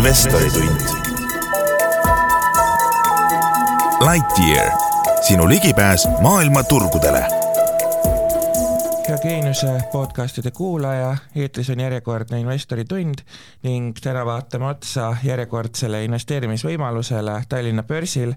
investoritund. Lightyear, sinu ligipääs maailma turgudele hea Geeniuse podcastide kuulaja, eetris on järjekordne investoritund ning täna vaatame otsa järjekordsele investeerimisvõimalusele Tallinna börsil.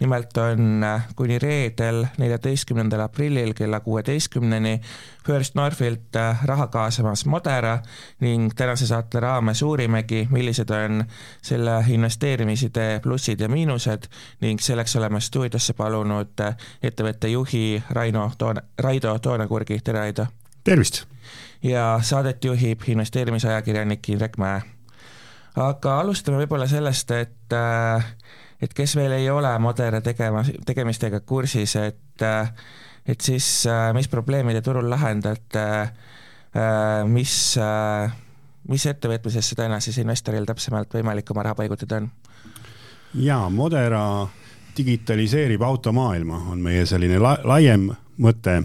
nimelt on kuni reedel, neljateistkümnendal aprillil kella kuueteistkümneni First Northilt raha kaasamas Modera ning tänase saate raames uurimegi, millised on selle investeerimisidee plussid ja miinused ning selleks oleme stuudiosse palunud ettevõtte juhi Raino Toone, Raido Toonekurgi, tere Raido! Raido! tervist! ja saadet juhib investeerimisajakirjanik Indrek Mäe. aga alustame võib-olla sellest, et äh, et kes veel ei ole Modere tegema, tegemistega kursis, et äh, et siis äh, mis probleemi te turul lahendate, mis, mis ettevõtmisesse täna siis investoril täpsemalt võimalik oma raha paigutada on? jaa, Modera digitaliseerib automaailma, on meie selline la laiem mõte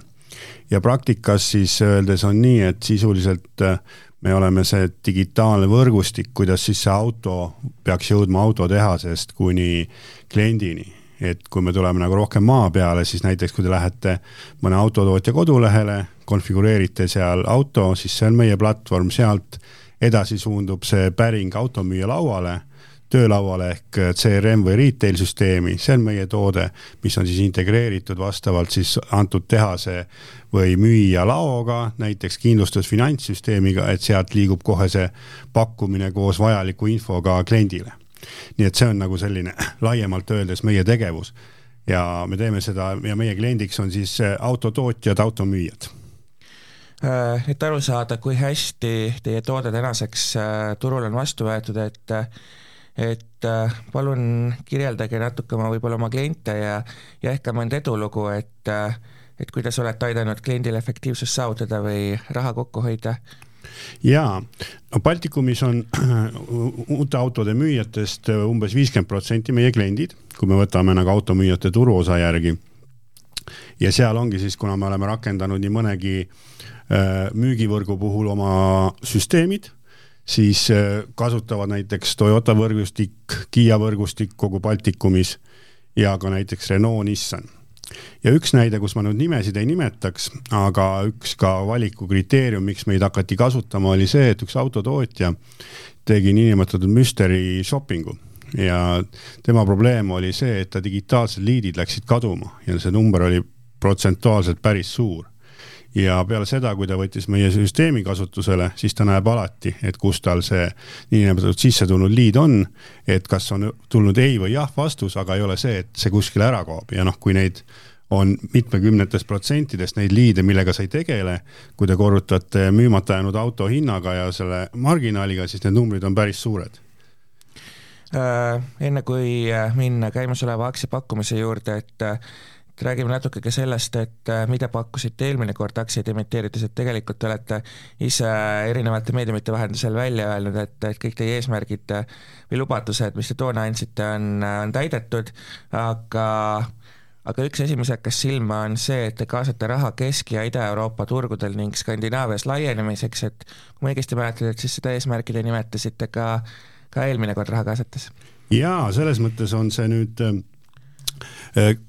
ja praktikas siis öeldes on nii, et sisuliselt äh, me oleme see digitaalne võrgustik, kuidas siis see auto peaks jõudma autotehasest kuni kliendini. et kui me tuleme nagu rohkem maa peale, siis näiteks kui te lähete mõne autotootja kodulehele, konfigureerite seal auto, siis see on meie platvorm, sealt edasi suundub see päring automüüja lauale töölauale ehk CRM või retail süsteemi, see on meie toode, mis on siis integreeritud vastavalt siis antud tehase või müüja laoga, näiteks kindlustusfinantssüsteemiga, et sealt liigub kohe see pakkumine koos vajaliku infoga kliendile. nii et see on nagu selline laiemalt öeldes meie tegevus ja me teeme seda ja meie kliendiks on siis autotootjad, automüüjad äh, et aru saada, kui hästi teie toode tänaseks äh, turul on vastu võetud, et et äh, palun kirjeldage natuke oma võib-olla oma kliente ja, ja ehk ka mõnda edulugu, et äh, et kuidas olete aidanud kliendil efektiivsust saavutada või raha kokku hoida? jaa, no Baltikumis on uute autode müüjatest umbes viiskümmend protsenti meie kliendid, kui me võtame nagu automüüjate turuosa järgi. ja seal ongi siis, kuna me oleme rakendanud nii mõnegi äh, müügivõrgu puhul oma süsteemid siis äh, kasutavad näiteks Toyota võrgustik, Kiia võrgustik kogu Baltikumis ja ka näiteks Renault, Nissan. ja üks näide, kus ma nüüd nimesid ei nimetaks, aga üks ka valikukriteerium, miks meid hakati kasutama, oli see, et üks autotootja tegi niinimetatud mystery shopping'u ja tema probleem oli see, et ta digitaalsed liidid läksid kaduma ja see number oli protsentuaalselt päris suur ja peale seda, kui ta võttis meie süsteemi kasutusele, siis ta näeb alati, et kus tal see niinimetatud sisse tulnud liid on, et kas on tulnud ei või jah vastus, aga ei ole see, et see kuskile ära kaob ja noh, kui neid on mitmekümnetest protsentidest neid liide, millega sa ei tegele. kui te korrutate müümata jäänud auto hinnaga ja selle marginaaliga, siis need numbrid on päris suured äh,. enne kui minna käimasoleva aktsiapakkumise juurde, et et räägime natuke ka sellest, et äh, mida pakkusite eelmine kord aktsiaid emiteerides, et tegelikult te olete ise erinevate meediumite vahendusel välja öelnud, et, et kõik teie eesmärgid või lubadused, mis te toona andsite, on, on täidetud, aga aga üks asi, mis hakkas silma, on see, et te kaasate raha Kesk- ja Ida-Euroopa turgudel ning Skandinaavias laienemiseks, et kui ma õigesti mäletan, et siis seda eesmärki te nimetasite ka, ka eelmine kord raha kaasates? jaa, selles mõttes on see nüüd Äh,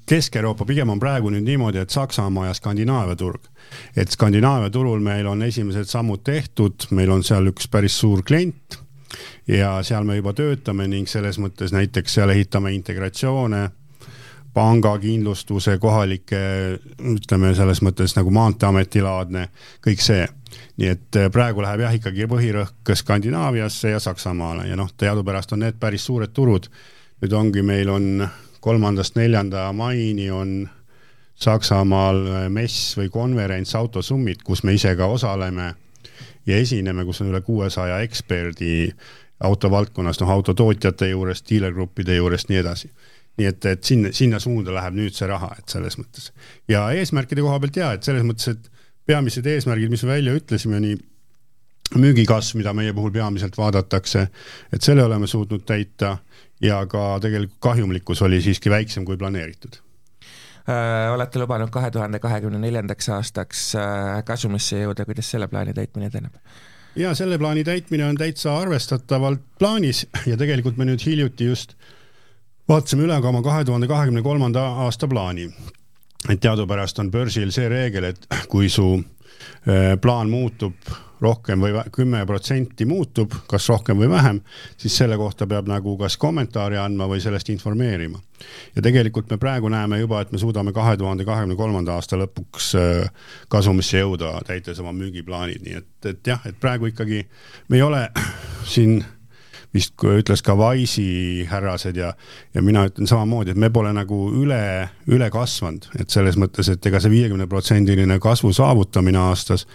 Kesk-Euroopa, pigem on praegu nüüd niimoodi, et Saksamaa ja Skandinaavia turg. et Skandinaavia turul meil on esimesed sammud tehtud, meil on seal üks päris suur klient ja seal me juba töötame ning selles mõttes näiteks seal ehitame integratsioone pangakindlustuse, kohalike, ütleme selles mõttes nagu Maanteeameti laadne, kõik see. nii et äh, praegu läheb jah, ikkagi põhirõhk Skandinaaviasse ja Saksamaale ja noh, teadupärast on need päris suured turud. nüüd ongi, meil on kolmandast neljanda maini on Saksamaal mess või konverents Autosummit, kus me ise ka osaleme ja esineme, kus on üle kuuesaja eksperdi autovaldkonnas, noh autotootjate juurest, diilergruppide juurest, nii edasi. nii et, et sinna, sinna suunda läheb nüüd see raha, et selles mõttes. ja eesmärkide koha pealt ja, et selles mõttes, et peamised eesmärgid, mis me välja ütlesime, nii müügikasv, mida meie puhul peamiselt vaadatakse, et selle oleme suutnud täita ja ka tegelikult kahjumlikkus oli siiski väiksem kui planeeritud äh, olete lubanud kahe tuhande kahekümne neljandaks aastaks äh, kasumisse jõuda, kuidas selle plaani täitmine edeneb? ja selle plaani täitmine on täitsa arvestatavalt plaanis ja tegelikult me nüüd hiljuti just vaatasime üle ka oma kahe tuhande kahekümne kolmanda aasta plaani. et teadupärast on börsil see reegel, et kui su äh, plaan muutub rohkem või kümme protsenti muutub, kas rohkem või vähem, siis selle kohta peab nagu kas kommentaari andma või sellest informeerima. ja tegelikult me praegu näeme juba, et me suudame kahe tuhande kahekümne kolmanda aasta lõpuks äh, kasumisse jõuda, täites oma müügiplaanid, nii et, et jah, et praegu ikkagi me ei ole siin vist ütles ka Wise'i härrased ja, ja mina ütlen samamoodi, et me pole nagu üle, üle kasvanud, et selles mõttes, et ega see viiekümne protsendiline kasvu saavutamine aastas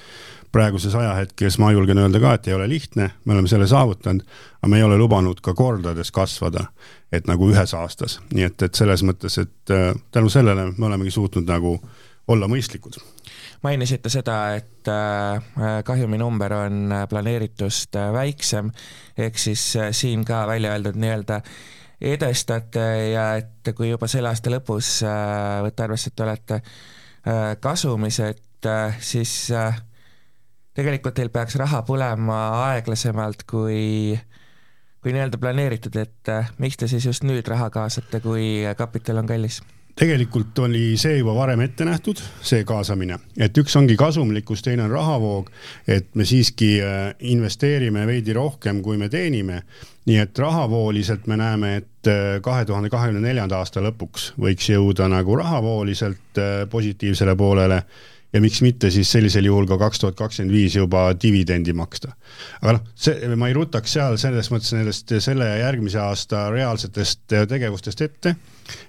praeguses ajahetkes ma julgen öelda ka, et ei ole lihtne, me oleme selle saavutanud, aga me ei ole lubanud ka kordades kasvada, et nagu ühes aastas, nii et, et selles mõttes, et äh, tänu sellele me olemegi suutnud nagu olla mõistlikud. Mainisite seda, et äh, kahjuminumber on planeeritust äh, väiksem, ehk siis siin ka välja öeldud nii-öelda edestate ja et kui juba selle aasta lõpus võtta arvesse, et te olete kasumis, et siis tegelikult teil peaks raha põlema aeglasemalt kui, kui nii-öelda planeeritud, et äh, miks te siis just nüüd raha kaasate, kui kapital on kallis? tegelikult oli see juba varem ette nähtud, see kaasamine, et üks ongi kasumlikkus, teine on rahavoog, et me siiski äh, investeerime veidi rohkem, kui me teenime. nii et rahavooliselt me näeme, et äh, kahe tuhande kahekümne neljanda aasta lõpuks võiks jõuda nagu rahavooliselt positiivsele poolele ja miks mitte siis sellisel juhul ka kaks tuhat kakskümmend viis juba dividendi maksta. aga noh, see, ma ei rutaks seal selles mõttes nendest selle ja järgmise aasta reaalsetest tegevustest ette,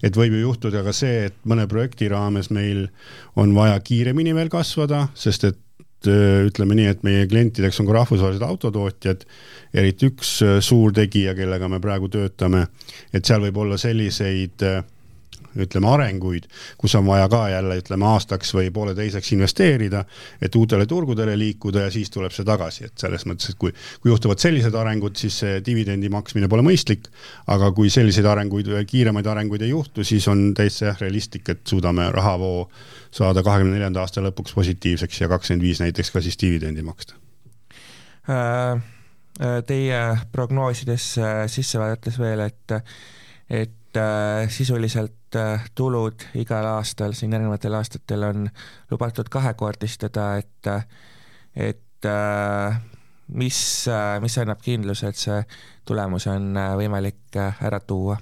et võib ju juhtuda ka see, et mõne projekti raames meil on vaja kiiremini veel kasvada, sest et ütleme nii, et meie klientideks on ka rahvusvahelised autotootjad, eriti üks suur tegija, kellega me praegu töötame, et seal võib olla selliseid äh, ütleme, arenguid, kus on vaja ka jälle ütleme aastaks või pooleteiseks investeerida, et uutele turgudele liikuda ja siis tuleb see tagasi, et selles mõttes, et kui, kui juhtuvad sellised arengud, siis see dividendi maksmine pole mõistlik, aga kui selliseid arenguid, kiiremaid arenguid ei juhtu, siis on täitsa jah, realistlik, et suudame rahavoo saada kahekümne neljanda aasta lõpuks positiivseks ja kakskümmend viis näiteks ka siis dividendi maksta. Äh, äh, Teie prognoosidesse sisse vaadates veel, et, et äh, sisuliselt äh, tulud igal aastal, siin erinevatel aastatel on lubatud kahekordistada, et, et äh, mis äh,, mis annab kindluse, et see tulemus on äh, võimalik äh, ära tuua?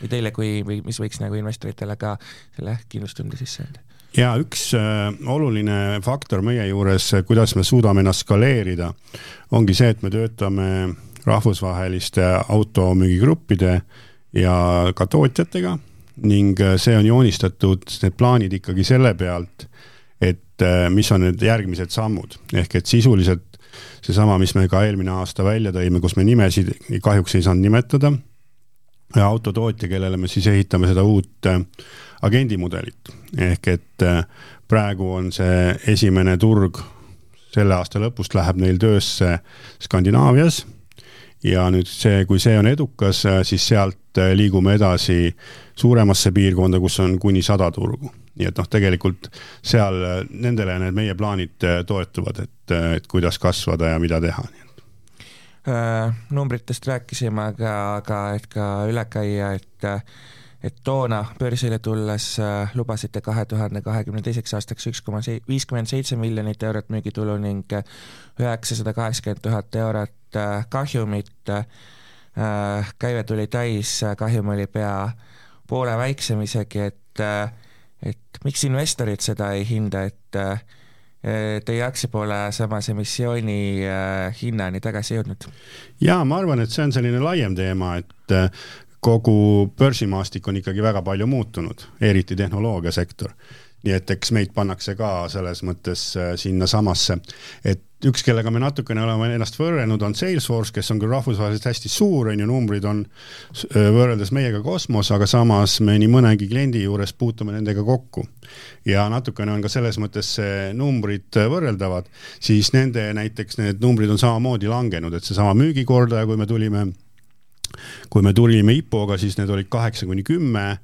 või teile kui, või mis võiks nagu investoritele ka selle kindlustunde sisse anda? ja üks äh, oluline faktor meie juures, kuidas me suudame ennast skaleerida, ongi see, et me töötame rahvusvaheliste automüügigruppide äh, ja ka tootjatega ning äh, see on joonistatud, need plaanid ikkagi selle pealt, et äh, mis on need järgmised sammud, ehk et sisuliselt seesama, mis me ka eelmine aasta välja tõime, kus me nimesid kahjuks ei saanud nimetada, autotootja, kellele me siis ehitame seda uut äh, agendimudelit, ehk et praegu on see esimene turg selle aasta lõpust läheb neil töösse Skandinaavias ja nüüd see, kui see on edukas, siis sealt äh, liigume edasi suuremasse piirkonda, kus on kuni sada turgu. nii et noh, tegelikult seal äh, nendele need meie plaanid äh, toetuvad, et, et kuidas kasvada ja mida teha numbritest rääkisime, aga, aga et ka üle käia, et et toona börsile tulles lubasite kahe tuhande kahekümne teiseks aastaks üks koma viiskümmend seitse miljonit eurot müügitulu ning üheksasada kaheksakümmend tuhat eurot Äh, kahjumit, äh, käive tuli täis, kahjum oli pea poole väiksem isegi, et et miks investorid seda ei hinda, et teie aktsia pole samas emissiooni hinnani tagasi jõudnud? jaa, ma arvan, et see on selline laiem teema, et kogu börsimaastik on ikkagi väga palju muutunud, eriti tehnoloogiasektor nii et eks meid pannakse ka selles mõttes äh, sinnasamasse, et üks, kellega me natukene oleme ennast võrrelnud, on Salesforce, kes on küll rahvusvaheliselt hästi suur, on ju, numbrid on äh, võrreldes meiega kosmos, aga samas me nii mõnegi kliendi juures puutume nendega kokku. ja natukene on ka selles mõttes numbrid võrreldavad, siis nende näiteks need numbrid on samamoodi langenud, et seesama müügikordaja, kui me tulime, kui me tulime IPO-ga, siis need olid kaheksa kuni kümme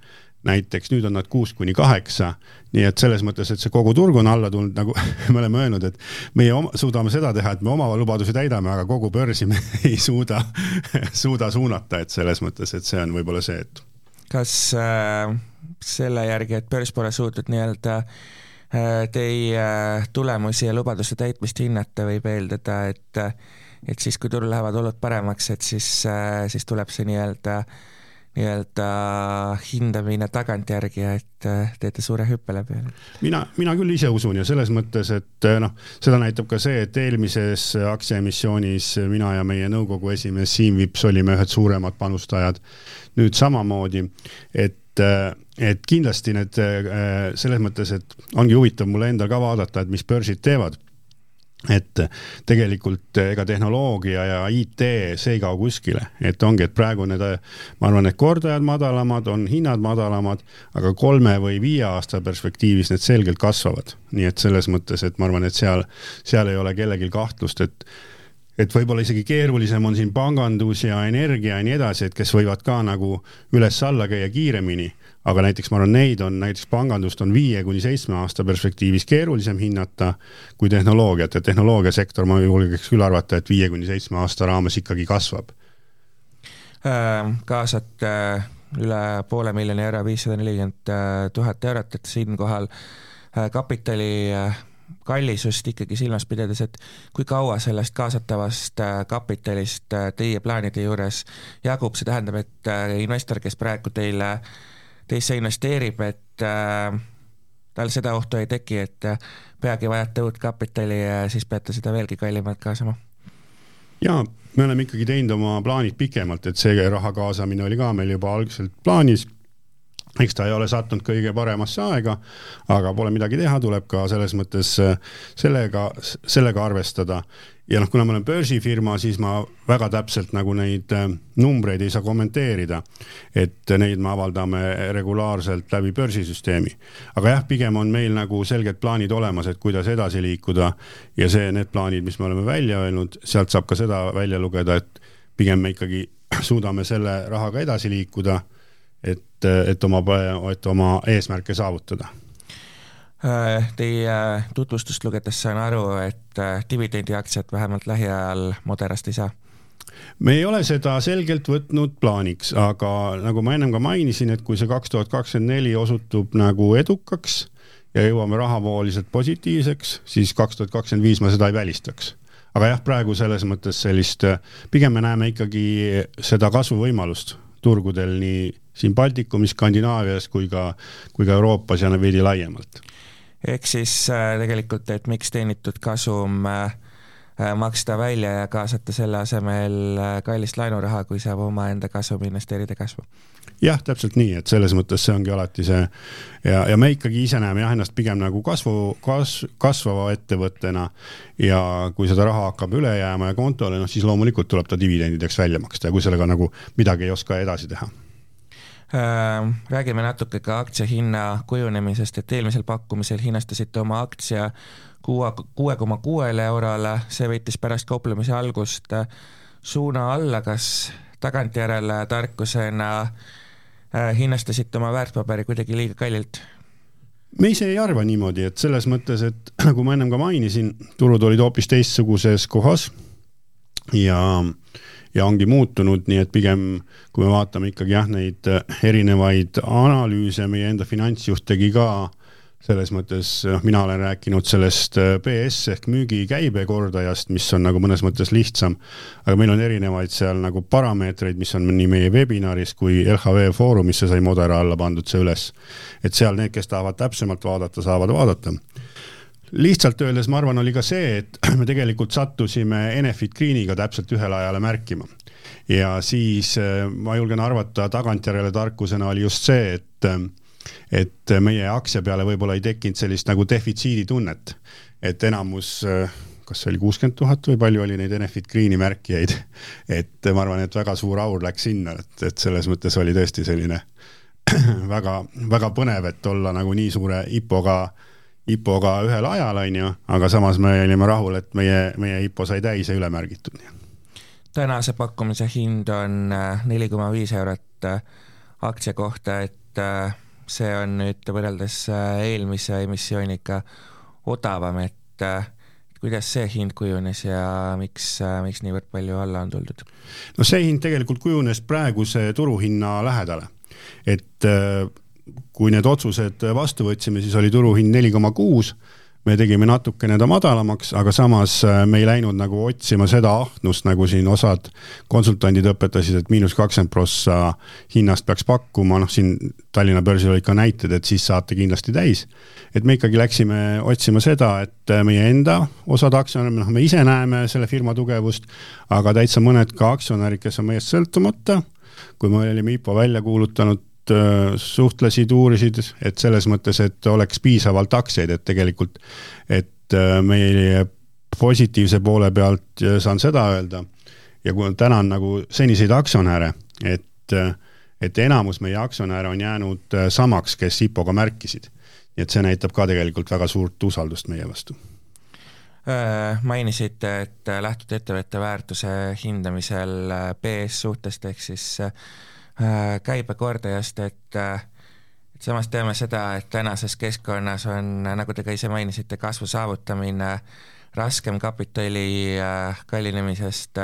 näiteks nüüd on nad kuus kuni kaheksa, nii et selles mõttes, et see kogu turg on alla tulnud, nagu me oleme öelnud, et meie oma, suudame seda teha, et me oma lubadusi täidame, aga kogu börsi me ei suuda, suuda suunata, et selles mõttes, et see on võib-olla see, et. kas äh, selle järgi, et börs pole suutnud nii-öelda äh, teie tulemusi ja lubaduste täitmist hinnata, võib eeldada, et et siis, kui turul lähevad olud paremaks, et siis äh,, siis tuleb see nii-öelda nii-öelda hindamine tagantjärgi et äh, teete suure hüppe läbi? mina, mina küll ise usun ja selles mõttes, et äh, noh, seda näitab ka see, et eelmises aktsiaemissioonis mina ja meie nõukogu esimees Siim Vips olime ühed suuremad panustajad. nüüd samamoodi, et et kindlasti need selles mõttes, et ongi huvitav mulle endal ka vaadata, et mis börsid teevad et tegelikult ega tehnoloogia ja IT, see ei kao kuskile, et ongi, et praegu need, ma arvan, need kordajad madalamad, on hinnad madalamad, aga kolme või viie aasta perspektiivis need selgelt kasvavad. nii et selles mõttes, et ma arvan, et seal, seal ei ole kellelgi kahtlust, et et võib-olla isegi keerulisem on siin pangandus ja energia ja nii edasi, et kes võivad ka nagu üles-alla käia kiiremini aga näiteks ma arvan, neid on, näiteks pangandust on viie kuni seitsme aasta perspektiivis keerulisem hinnata kui tehnoloogiat ja tehnoloogiasektor, ma julgeks küll arvata, et viie kuni seitsme aasta raames ikkagi kasvab. Äh, kaasate äh, üle poole miljoni euro, viissada nelikümmend äh, tuhat eurot, et siinkohal kapitali kallisust ikkagi silmas pidades, et kui kaua sellest kaasatavast kapitalist teie plaanide juures jagub, see tähendab, et investor, kes praegu teile äh, teisse investeerib, et äh, tal seda ohtu ei teki, et äh, peagi vajate uut kapitali ja siis peate seda veelgi kallimalt kaasama? jaa, me oleme ikkagi teinud oma plaanid pikemalt, et see raha kaasamine oli ka meil juba algselt plaanis eks ta ei ole sattunud kõige paremasse aega, aga pole midagi teha, tuleb ka selles mõttes äh, sellega, sellega arvestada ja noh, kuna ma olen börsifirma, siis ma väga täpselt nagu neid äh, numbreid ei saa kommenteerida. et neid me avaldame regulaarselt läbi börsisüsteemi. aga jah, pigem on meil nagu selged plaanid olemas, et kuidas edasi liikuda ja see, need plaanid, mis me oleme välja öelnud, sealt saab ka seda välja lugeda, et pigem me ikkagi suudame selle rahaga edasi liikuda, et, et oma, et oma eesmärke saavutada Äh, teie tutvustust lugedes saan aru, et äh, dividendiaktsiat vähemalt lähiajal Moderast ei saa? me ei ole seda selgelt võtnud plaaniks, aga nagu ma ennem ka mainisin, et kui see kaks tuhat kakskümmend neli osutub nagu edukaks ja jõuame rahavooliselt positiivseks, siis kaks tuhat kakskümmend viis ma seda ei välistaks. aga jah, praegu selles mõttes sellist, pigem me näeme ikkagi seda kasvuvõimalust turgudel nii siin Baltikumis, Skandinaavias kui ka, kui ka Euroopas ja veidi laiemalt ehk siis äh, tegelikult, et miks teenitud kasum äh, äh, maksta välja ja kaasata selle asemel kallist laenuraha, kui saab omaenda kasumi investeerida kasvu. jah, täpselt nii, et selles mõttes see ongi alati see. Ja, ja me ikkagi ise näeme jah ennast pigem nagu kasvu, kasv, kasvava ettevõttena. Ja kui seda raha hakkab üle jääma ja kontole, noh siis loomulikult tuleb ta dividendideks välja maksta ja kui sellega nagu midagi ei oska edasi teha räägime natuke ka aktsia hinna kujunemisest, et eelmisel pakkumisel hinnastasite oma aktsia kuue, kuue koma kuuele eurole, see võttis pärast kauplemise algust suuna alla, kas tagantjärele tarkusena äh, hinnastasite oma väärtpaberi kuidagi liiga kallilt? me ise ei arva niimoodi, et selles mõttes, et nagu ma ennem ka mainisin, turud olid hoopis teistsuguses kohas ja äh, ja ongi muutunud, nii et pigem kui me vaatame ikkagi jah, neid äh, erinevaid analüüse, meie enda finantsjuht tegi ka selles mõttes, noh, mina olen rääkinud sellest BS äh, ehk müügikäibe kordajast, mis on nagu mõnes mõttes lihtsam, aga meil on erinevaid seal nagu parameetreid, mis on nii meie webinaris kui LHV Foorumisse sai Modera alla pandud see üles. et seal need, kes tahavad täpsemalt vaadata, saavad vaadata lihtsalt öeldes ma arvan, oli ka see, et me tegelikult sattusime Enefit Greeniga täpselt ühele ajale märkima. ja siis äh, ma julgen arvata, tagantjärele tarkusena oli just see, et äh, et meie aktsia peale võib-olla ei tekkinud sellist nagu defitsiiditunnet, et enamus äh, kas see oli kuuskümmend tuhat või palju oli neid Enefit Greeni märkijaid, et ma arvan, et väga suur aur läks sinna, et, et selles mõttes oli tõesti selline väga, väga põnev, et olla nagu nii suure IPO-ga äh, IPO-ga ühel ajal, on ju, aga samas me olime rahul, et meie, meie IPO sai täis ja üle märgitud. tänase pakkumise hind on äh, neli koma viis eurot äh, aktsia kohta, et äh, see on nüüd võrreldes eelmise emissiooniga odavam, et kuidas see hind kujunes ja miks, miks niivõrd palju alla on tuldud? no see hind tegelikult kujunes praeguse turuhinna lähedale, et kui need otsused vastu võtsime, siis oli turuhind neli koma kuus. Me tegime natukene ta madalamaks, aga samas äh, me ei läinud nagu otsima seda ahnust, nagu siin osad konsultandid õpetasid, et miinus kakskümmend prossa hinnast peaks pakkuma, noh siin Tallinna börsil olid ka näited, et siis saate kindlasti täis. et me ikkagi läksime otsima seda, et äh, meie enda osad aktsionärid, noh me ise näeme selle firma tugevust, aga täitsa mõned ka aktsionärid, kes on meiest sõltumata, kui me olime IPO välja kuulutanud, suhtlesid, uurisid, et selles mõttes, et oleks piisavalt aktsiaid, et tegelikult, et äh, meie positiivse poole pealt äh, saan seda öelda ja kui tänan nagu seniseid aktsionäre, et, et enamus meie aktsionäre on jäänud samaks, kes IPO-ga märkisid. nii et see näitab ka tegelikult väga suurt usaldust meie vastu mainisite, et lähtude ettevõtte väärtuse hindamisel BS suhtest ehk siis Äh, käibekordajast, et äh, et samas teame seda, et tänases keskkonnas on, nagu te ka ise mainisite, kasvu saavutamine raskem kapitali äh, kallinemisest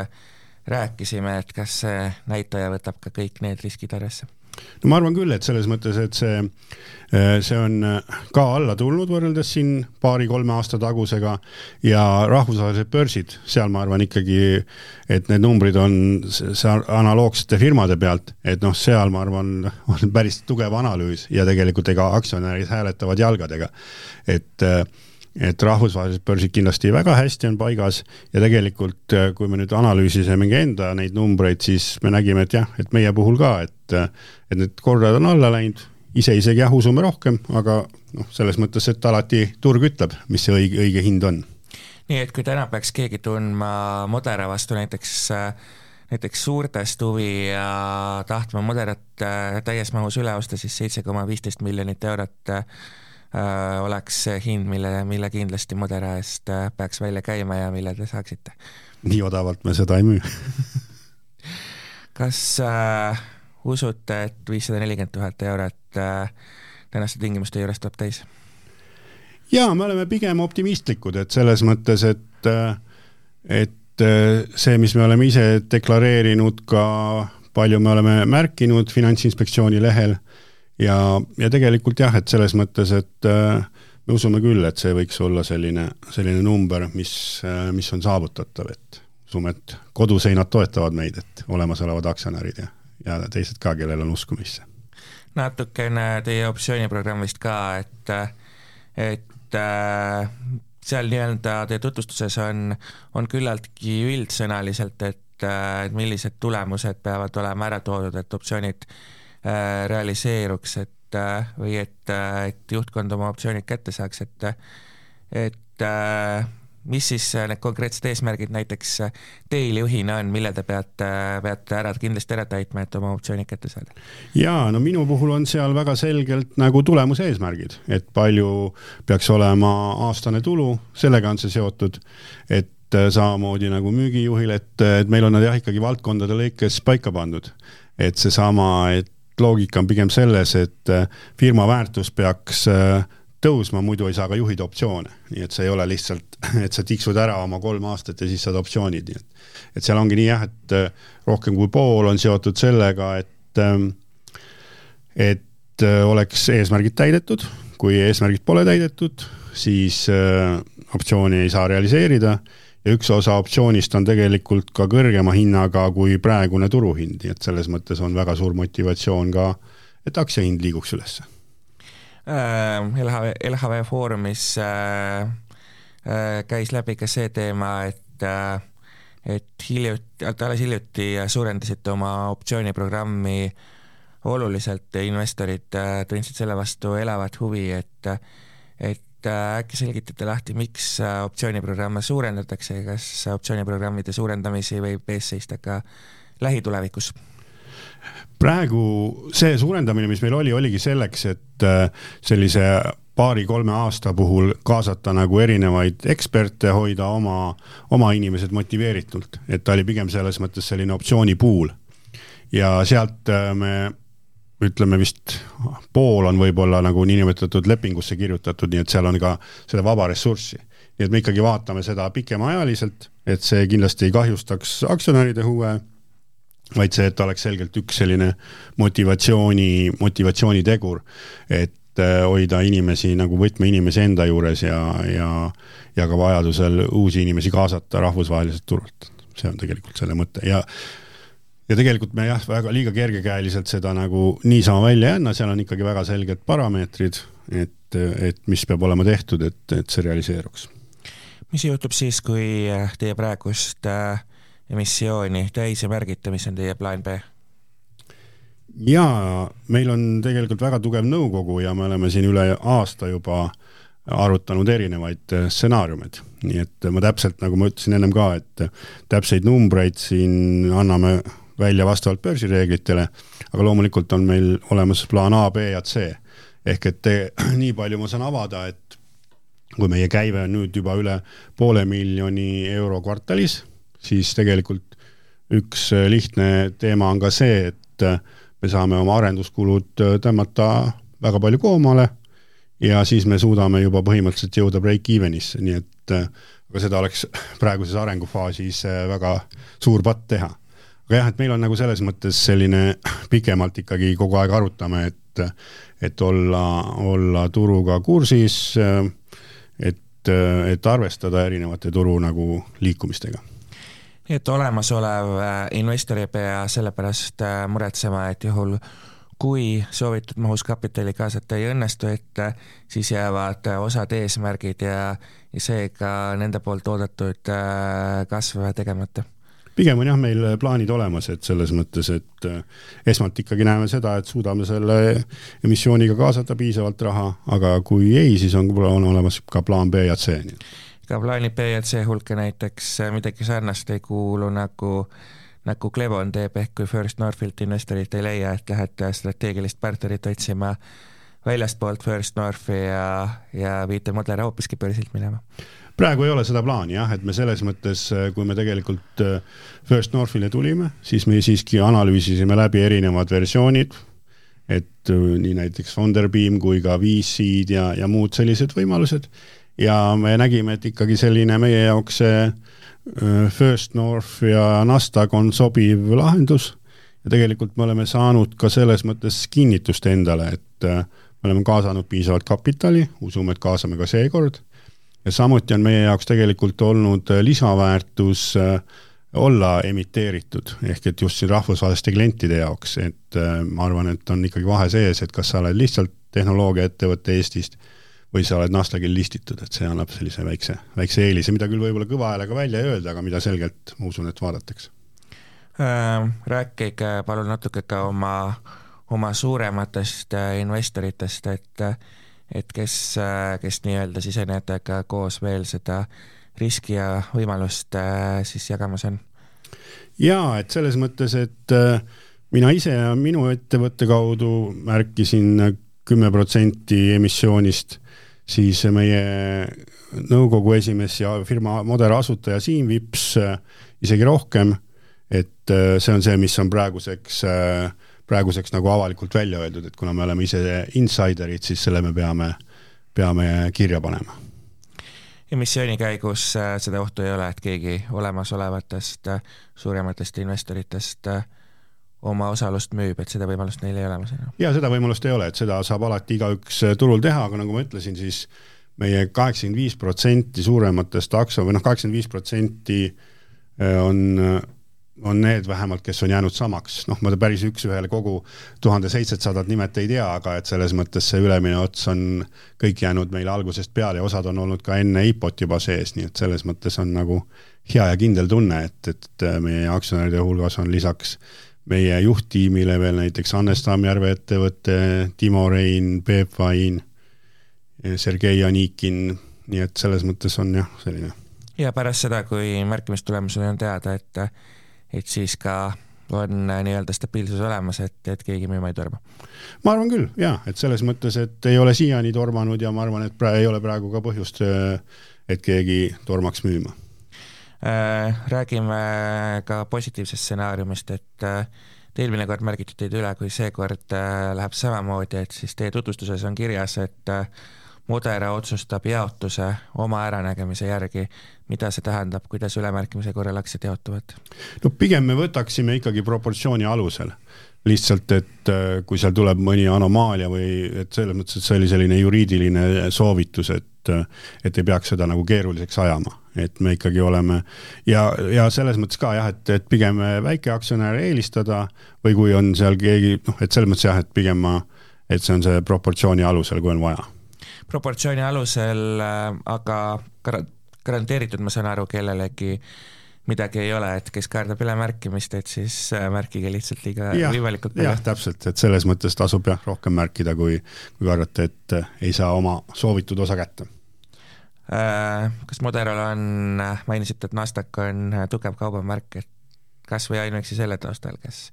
rääkisime, et kas see näitaja võtab ka kõik need riskid arvesse? No ma arvan küll, et selles mõttes, et see, äh, see on äh, ka alla tulnud võrreldes siin paari-kolme aasta tagusega ja rahvusvahelised börsid, seal ma arvan ikkagi, et need numbrid on analoogsete firmade pealt, et noh, seal ma arvan, on päris tugev analüüs ja tegelikult ega aktsionärid hääletavad jalgadega. et äh, et rahvusvahelised börsid kindlasti väga hästi on paigas ja tegelikult, äh, kui me nüüd analüüsisime enda neid numbreid, siis me nägime, et jah, et meie puhul ka, et, äh, et need korrad on alla läinud, ise isegi jah, usume rohkem, aga noh, selles mõttes, et alati turg ütleb, mis see õige, õige hind on. nii et kui täna peaks keegi tundma Modera vastu näiteks näiteks suurtest huvi ja tahtma Moderat äh, täies mahus üle osta, siis seitse koma viisteist miljonit eurot Äh, oleks see hind, mille, mille kindlasti Modera eest äh, peaks välja käima ja mille te saaksite? nii odavalt me seda ei müü kas äh, usute, et viissada nelikümmend tuhat eurot äh, tänaste tingimuste juures tuleb täis? jaa, me oleme pigem optimistlikud, et selles mõttes, et, äh, et see, mis me oleme ise deklareerinud, ka palju me oleme märkinud Finantsinspektsiooni lehel ja, ja tegelikult jah, et selles mõttes, et äh, me usume küll, et see võiks olla selline, selline number, mis äh,, mis on saavutatav, et usume, et koduseinad toetavad meid, et olemasolevad aktsionärid ja, ja teised ka, kellel on uskumisse. natukene teie optsiooniprogrammist ka, et, et äh, seal nii-öelda teie tutvustuses on, on küllaltki üldsõnaliselt, et, et millised tulemused peavad olema ära toodud, et optsioonid Äh, realiseeruks, et äh, või et, äh, et juhtkond oma optsioonid kätte saaks, et et mis siis need konkreetsed eesmärgid näiteks teil juhina on, mille te peate, peate ära, kindlasti ära täitma, et oma optsioonid kätte saada? jaa, no minu puhul on seal väga selgelt nagu tulemuse eesmärgid, et palju peaks olema aastane tulu, sellega on see seotud, et samamoodi nagu müügijuhil, et, et meil on nad jah, ikkagi valdkondade lõikes paika pandud. et seesama, et loogika on pigem selles, et äh, firma väärtus peaks äh, tõusma, muidu ei saa ka juhida optsioone, nii et see ei ole lihtsalt, et sa tiksud ära oma kolm aastat ja siis saad optsioonid, nii et et seal ongi nii jah, et äh, rohkem kui pool on seotud sellega, et ähm, et oleks eesmärgid täidetud, kui eesmärgid pole täidetud, siis optsiooni ei saa realiseerida ja üks osa optsioonist on tegelikult ka kõrgema hinnaga kui praegune turuhind, nii et selles mõttes on väga suur motivatsioon ka, et aktsiahind liiguks ülesse äh,. LHV, LHV Foorumis äh, äh, käis läbi ka see teema, et äh, et hiljuti, alles hiljuti suurendasite oma optsiooniprogrammi oluliselt ja investorid äh, tundsid selle vastu elavat huvi, et et äkki selgitate lahti, miks äh, optsiooniprogramme suurendatakse ja kas optsiooniprogrammide suurendamisi võib ees seista ka lähitulevikus? praegu see suurendamine, mis meil oli, oligi selleks, et äh, sellise paari-kolme aasta puhul kaasata nagu erinevaid eksperte, hoida oma, oma inimesed motiveeritult, et ta oli pigem selles mõttes selline optsiooni pool. ja sealt me ütleme vist pool on võib-olla nagu niinimetatud lepingusse kirjutatud, nii et seal on ka seda vaba ressurssi. nii et me ikkagi vaatame seda pikemaajaliselt, et see kindlasti ei kahjustaks aktsionäride huve, vaid see, et oleks selgelt üks selline motivatsiooni, motivatsioonitegur, et äh, hoida inimesi nagu võtmeinimesi enda juures ja, ja ja ka vajadusel uusi inimesi kaasata rahvusvaheliselt turult. see on tegelikult selle mõte ja ja tegelikult me jah, väga liiga kergekäeliselt seda nagu niisama välja ei anna, seal on ikkagi väga selged parameetrid, et, et mis peab olema tehtud, et, et see realiseeruks. mis juhtub siis, kui teie praegust äh, emissiooni täis ei märgita, mis on teie plaan B? jaa, meil on tegelikult väga tugev nõukogu ja me oleme siin üle aasta juba arutanud erinevaid stsenaariumeid, nii et ma täpselt, nagu ma ütlesin ennem ka, et täpseid numbreid siin anname välja vastavalt börsireeglitele, aga loomulikult on meil olemas plaan A, B ja C. ehk et te, nii palju ma saan avada, et kui meie käive on nüüd juba üle poole miljoni euro kvartalis, siis tegelikult üks lihtne teema on ka see, et me saame oma arenduskulud tõmmata väga palju koomale ja siis me suudame juba põhimõtteliselt jõuda break-even'isse, nii et aga seda oleks praeguses arengufaasis väga suur patt teha aga jah, et meil on nagu selles mõttes selline pikemalt ikkagi kogu aeg arutame, et, et olla, olla turuga kursis, et, et arvestada erinevate turu nagu liikumistega. Nii et olemasolev äh, investor ei pea sellepärast äh, muretsema, et juhul kui soovitud mahus kapitali kaasata ei õnnestu, et äh, siis jäävad osad eesmärgid ja, ja seega nende poolt oodatud kasv tegemata pigem on jah, meil plaanid olemas, et selles mõttes, et äh, esmalt ikkagi näeme seda, et suudame selle emissiooniga kaasata piisavalt raha, aga kui ei, siis on, on olemas ka plaan B ja C. ka plaani B ja C hulka näiteks äh, midagi sarnast ei kuulu nagu nagu Clevon teeb, ehk kui First Northilt investorit ei leia, et lähete strateegilist partnerit otsima väljastpoolt First Northi ja, ja viite Modera hoopiski börsilt minema praegu ei ole seda plaani jah, et me selles mõttes, äh, kui me tegelikult äh, First Northile tulime, siis me siiski analüüsisime läbi erinevad versioonid. et äh, nii näiteks Funderbeam kui ka VC-d ja, ja muud sellised võimalused. ja me nägime, et ikkagi selline meie jaoks see First North ja Nasdaq on sobiv lahendus. ja tegelikult me oleme saanud ka selles mõttes kinnitust endale, et me oleme kaasanud piisavalt kapitali, usume, et kaasame ka seekord ja samuti on meie jaoks tegelikult olnud äh, lisaväärtus äh, olla emiteeritud, ehk et just siin rahvusvaheliste klientide jaoks, et äh, ma arvan, et on ikkagi vahe sees, et kas sa oled lihtsalt tehnoloogiaettevõte Eestist või sa oled Nasdaqil listitud, et see annab sellise väikse, väikse eelise, mida küll võib-olla kõva häälega välja ei öelda, aga mida selgelt, ma usun, et vaadatakse. Äh,. Rääkige palun natuke ka oma, oma suurematest investoritest, et et kes, kes nii-öelda sisenejatega koos veel seda riski ja võimalust äh, siis jagamas on? jaa, et selles mõttes, et äh, mina ise ja minu ettevõtte kaudu märkisin kümme protsenti emissioonist, siis meie nõukogu esimees ja firma Modera asutaja Siim Vips äh, isegi rohkem, et see on see, mis on praeguseks äh, praeguseks nagu avalikult välja öeldud, et kuna me oleme ise insiderid, siis selle me peame, peame kirja panema. emissiooni käigus äh, seda ohtu ei ole, et keegi olemasolevatest äh, suurematest investoritest äh, oma osalust müüb, et seda võimalust neil ei ole? ja seda võimalust ei ole, et seda saab alati igaüks turul teha, aga nagu ma ütlesin, siis meie kaheksakümmend viis protsenti suurematest aktsia või noh, kaheksakümmend viis protsenti on on need vähemalt, kes on jäänud samaks, noh, ma päris üks-ühele kogu tuhande seitsesadat nimet ei tea, aga et selles mõttes see ülemine ots on kõik jäänud meile algusest peale ja osad on olnud ka enne IPO-t juba sees, nii et selles mõttes on nagu hea ja kindel tunne, et, et meie aktsionäride hulgas on lisaks meie juhttiimile veel näiteks Hannes Tammjärve ettevõte, Timo Rein, Peep Vain, Sergei Anikin, nii et selles mõttes on jah, selline. ja pärast seda, kui märkimistulemused on teada, et et siis ka on äh, nii-öelda stabiilsus olemas, et, et keegi müüma ei torma? ma arvan küll jaa, et selles mõttes, et ei ole siiani tormanud ja ma arvan, et praegu ei ole praegu ka põhjust, äh, et keegi tormaks müüma äh,. räägime ka positiivsest stsenaariumist, et eelmine kord märgiti teid üle, kui seekord äh, läheb samamoodi, et siis teie tutvustuses on kirjas, et äh, Modera otsustab jaotuse oma äranägemise järgi. mida see tähendab, kuidas ülemärkimise korral aktsiad jaotuvad? no pigem me võtaksime ikkagi proportsiooni alusel lihtsalt, et äh, kui seal tuleb mõni anomaalia või et selles mõttes, et see oli selline juriidiline soovitus, et, äh, et ei peaks seda nagu keeruliseks ajama, et me ikkagi oleme ja, ja selles mõttes ka jah, et, et pigem väikeaktsionäre eelistada või kui on seal keegi noh, et selles mõttes jah, et pigem ma, et see on see proportsiooni alusel, kui on vaja. Proportsiooni alusel, äh, aga garanteeritud, ma saan aru, kellelegi midagi ei ole, et kes kardab ülemärkimist, et siis äh, märkige lihtsalt liiga võimalikult palju. jah, täpselt, et selles mõttes tasub jah, rohkem märkida, kui, kui arvate, et äh, ei saa oma soovitud osa kätte. Äh, kas Moderal on, mainisite, et Nasdaq on tugev kaubamärk, et kas või ainuüksi selle taustal, kas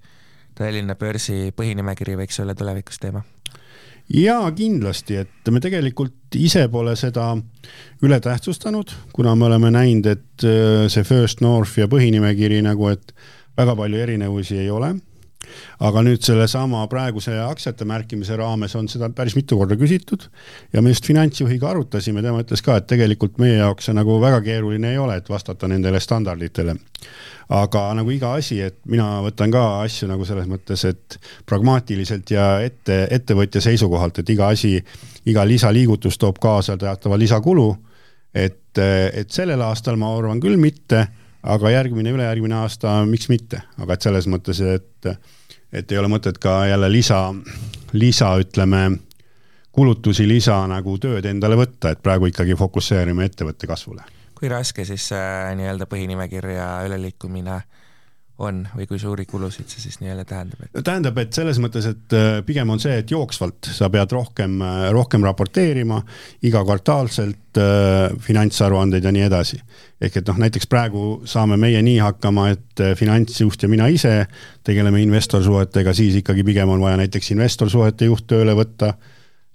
Tallinna börsi põhinimekiri võiks olla tulevikus teema? Jaa, kindlasti, et me tegelikult ise pole seda üle tähtsustanud, kuna me oleme näinud, et äh, see First North ja põhinimekiri nagu, et väga palju erinevusi ei ole aga nüüd sellesama praeguse aktsiate märkimise raames on seda päris mitu korda küsitud ja me just finantsjuhiga arutasime, tema ütles ka, et tegelikult meie jaoks see nagu väga keeruline ei ole, et vastata nendele standarditele. aga nagu iga asi, et mina võtan ka asju nagu selles mõttes, et pragmaatiliselt ja ette, ettevõtja seisukohalt, et iga asi, iga lisaliigutus toob kaasa teatava lisakulu, et, et sellel aastal ma arvan küll mitte aga järgmine, ülejärgmine aasta, miks mitte, aga et selles mõttes, et, et ei ole mõtet ka jälle lisa, lisa, ütleme, kulutusi, lisa nagu tööd endale võtta, et praegu ikkagi fokusseerime ettevõtte kasvule. kui raske siis see nii-öelda põhinimekirja üleliikumine äh, on või kui suuri kulusid see siis nii-öelda tähendab et...? tähendab, et selles mõttes, et äh, pigem on see, et jooksvalt sa pead rohkem, äh, rohkem raporteerima igakvartaalselt äh, finantsaruandeid ja nii edasi. ehk et noh, näiteks praegu saame meie nii hakkama, et äh, finantsjuht ja mina ise tegeleme investorsuhetega, siis ikkagi pigem on vaja näiteks investorsuhete juht tööle võtta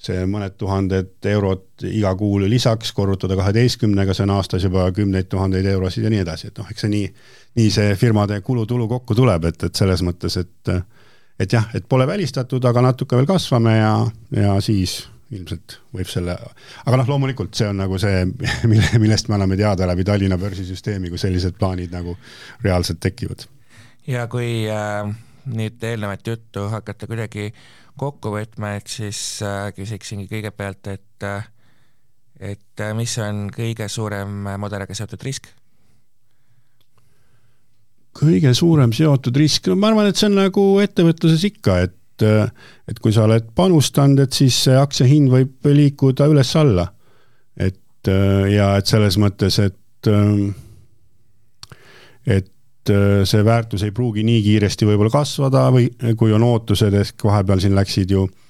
see mõned tuhanded eurod iga kuu lisaks korrutada kaheteistkümnega, see on aastas juba kümneid tuhandeid eurosid ja nii edasi, et noh, eks see nii nii see firmade kulutulu kokku tuleb, et, et selles mõttes, et et jah, et pole välistatud, aga natuke veel kasvame ja, ja siis ilmselt võib selle, aga noh, loomulikult see on nagu see, mille, millest me anname teada läbi Tallinna börsisüsteemi, kui sellised plaanid nagu reaalselt tekivad. ja kui äh, nüüd eelnevat juttu hakata kuidagi kokku võtma, et siis äh, küsiksingi kõigepealt, et äh, et äh, mis on kõige suurem Moderaga seotud risk kõige suurem seotud risk, ma arvan, et see on nagu ettevõtluses ikka, et et kui sa oled panustanud, et siis see aktsia hind võib liikuda üles-alla. et ja et selles mõttes, et et see väärtus ei pruugi nii kiiresti võib-olla kasvada või kui on ootused, ehk vahepeal siin läksid ju äh,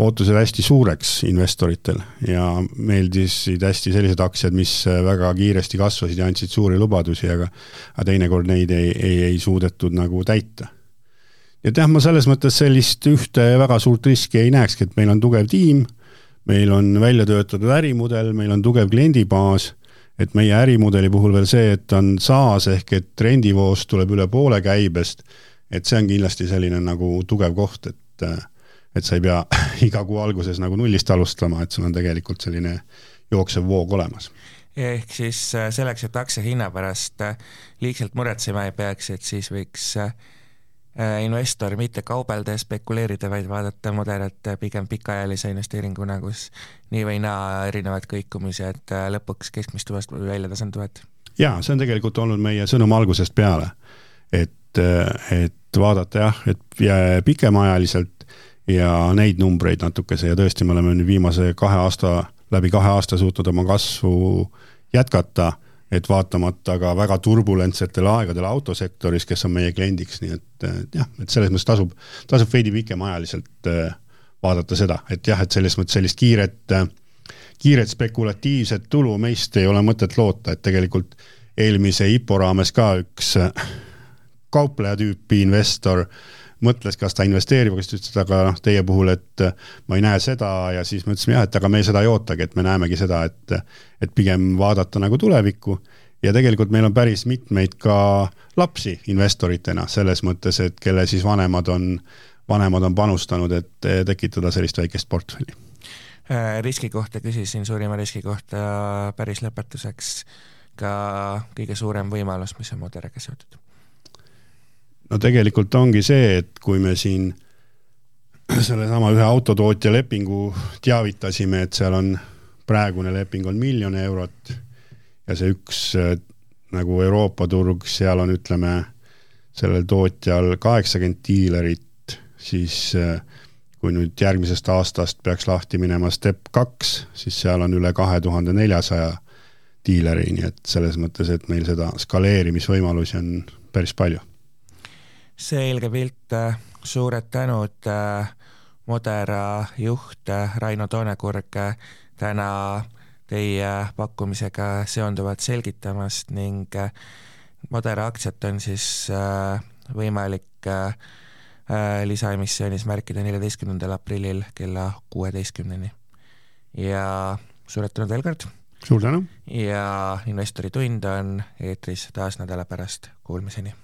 ootused hästi suureks investoritel ja meeldisid hästi sellised aktsiad, mis väga kiiresti kasvasid ja andsid suuri lubadusi, aga aga teinekord neid ei, ei, ei suudetud nagu täita. et jah, ma selles mõttes sellist ühte väga suurt riski ei näekski, et meil on tugev tiim, meil on välja töötatud ärimudel, meil on tugev kliendibaas, et meie ärimudeli puhul veel see, et on SaaS ehk et rendivoost tuleb üle poole käibest, et see on kindlasti selline nagu tugev koht, et et sa ei pea iga kuu alguses nagu nullist alustama, et sul on tegelikult selline jooksev voog olemas. ehk siis äh, selleks, et aktsia hinna pärast äh, liigselt muretsema ei peaks, et siis võiks äh, investor mitte kaubelda ja spekuleerida, vaid vaadata mudelit pigem pikaajalise investeeringuna, kus nii või naa erinevad kõikumised lõpuks keskmist tuvast välja tasanduvad. jaa, see on tegelikult olnud meie sõnum algusest peale. et, et vaadata jah, et pikemaajaliselt ja neid numbreid natukese ja tõesti, me oleme nüüd viimase kahe aasta, läbi kahe aasta suutnud oma kasvu jätkata, et vaatamata ka väga turbulentsetele aegadele autosektoris, kes on meie kliendiks, nii et, et jah, et selles mõttes tasub, tasub veidi pikemaajaliselt äh, vaadata seda, et jah, et selles mõttes sellist kiiret, kiiret spekulatiivset tulu meist ei ole mõtet loota, et tegelikult eelmise IPO raames ka üks kaupleja tüüpi investor äh, mõtles, kas ta investeerib, siis ta ütles, et aga noh, teie puhul, et äh, ma ei näe seda ja siis me ütlesime jah, et aga me seda ei ootagi, et me näemegi seda, et et pigem vaadata nagu tulevikku ja tegelikult meil on päris mitmeid ka lapsi investoritena, selles mõttes, et kelle siis vanemad on, vanemad on panustanud, et tekitada sellist väikest portfelli Äh, riski kohta küsisin, suurima riski kohta päris lõpetuseks ka kõige suurem võimalus, mis on Moderaga seotud? No tegelikult ongi see, et kui me siin sellesama ühe autotootja lepingu teavitasime, et seal on, praegune leping on miljon eurot ja see üks nagu Euroopa turg, seal on, ütleme, sellel tootjal kaheksakümmend diilerit, siis kui nüüd järgmisest aastast peaks lahti minema Step kaks, siis seal on üle kahe tuhande neljasaja diileri, nii et selles mõttes, et meil seda skaleerimisvõimalusi on päris palju. Selge pilt, suured tänud, Modera juht Raino Toonekurg täna teie pakkumisega seonduvat selgitamast ning Modera aktsiat on siis äh, võimalik äh, Äh, lisaemissioonis märkida neljateistkümnendal aprillil kella kuueteistkümneni. ja suured tänud veel kord! suur tänu! ja Investori tund on eetris taas nädala pärast, kuulmiseni!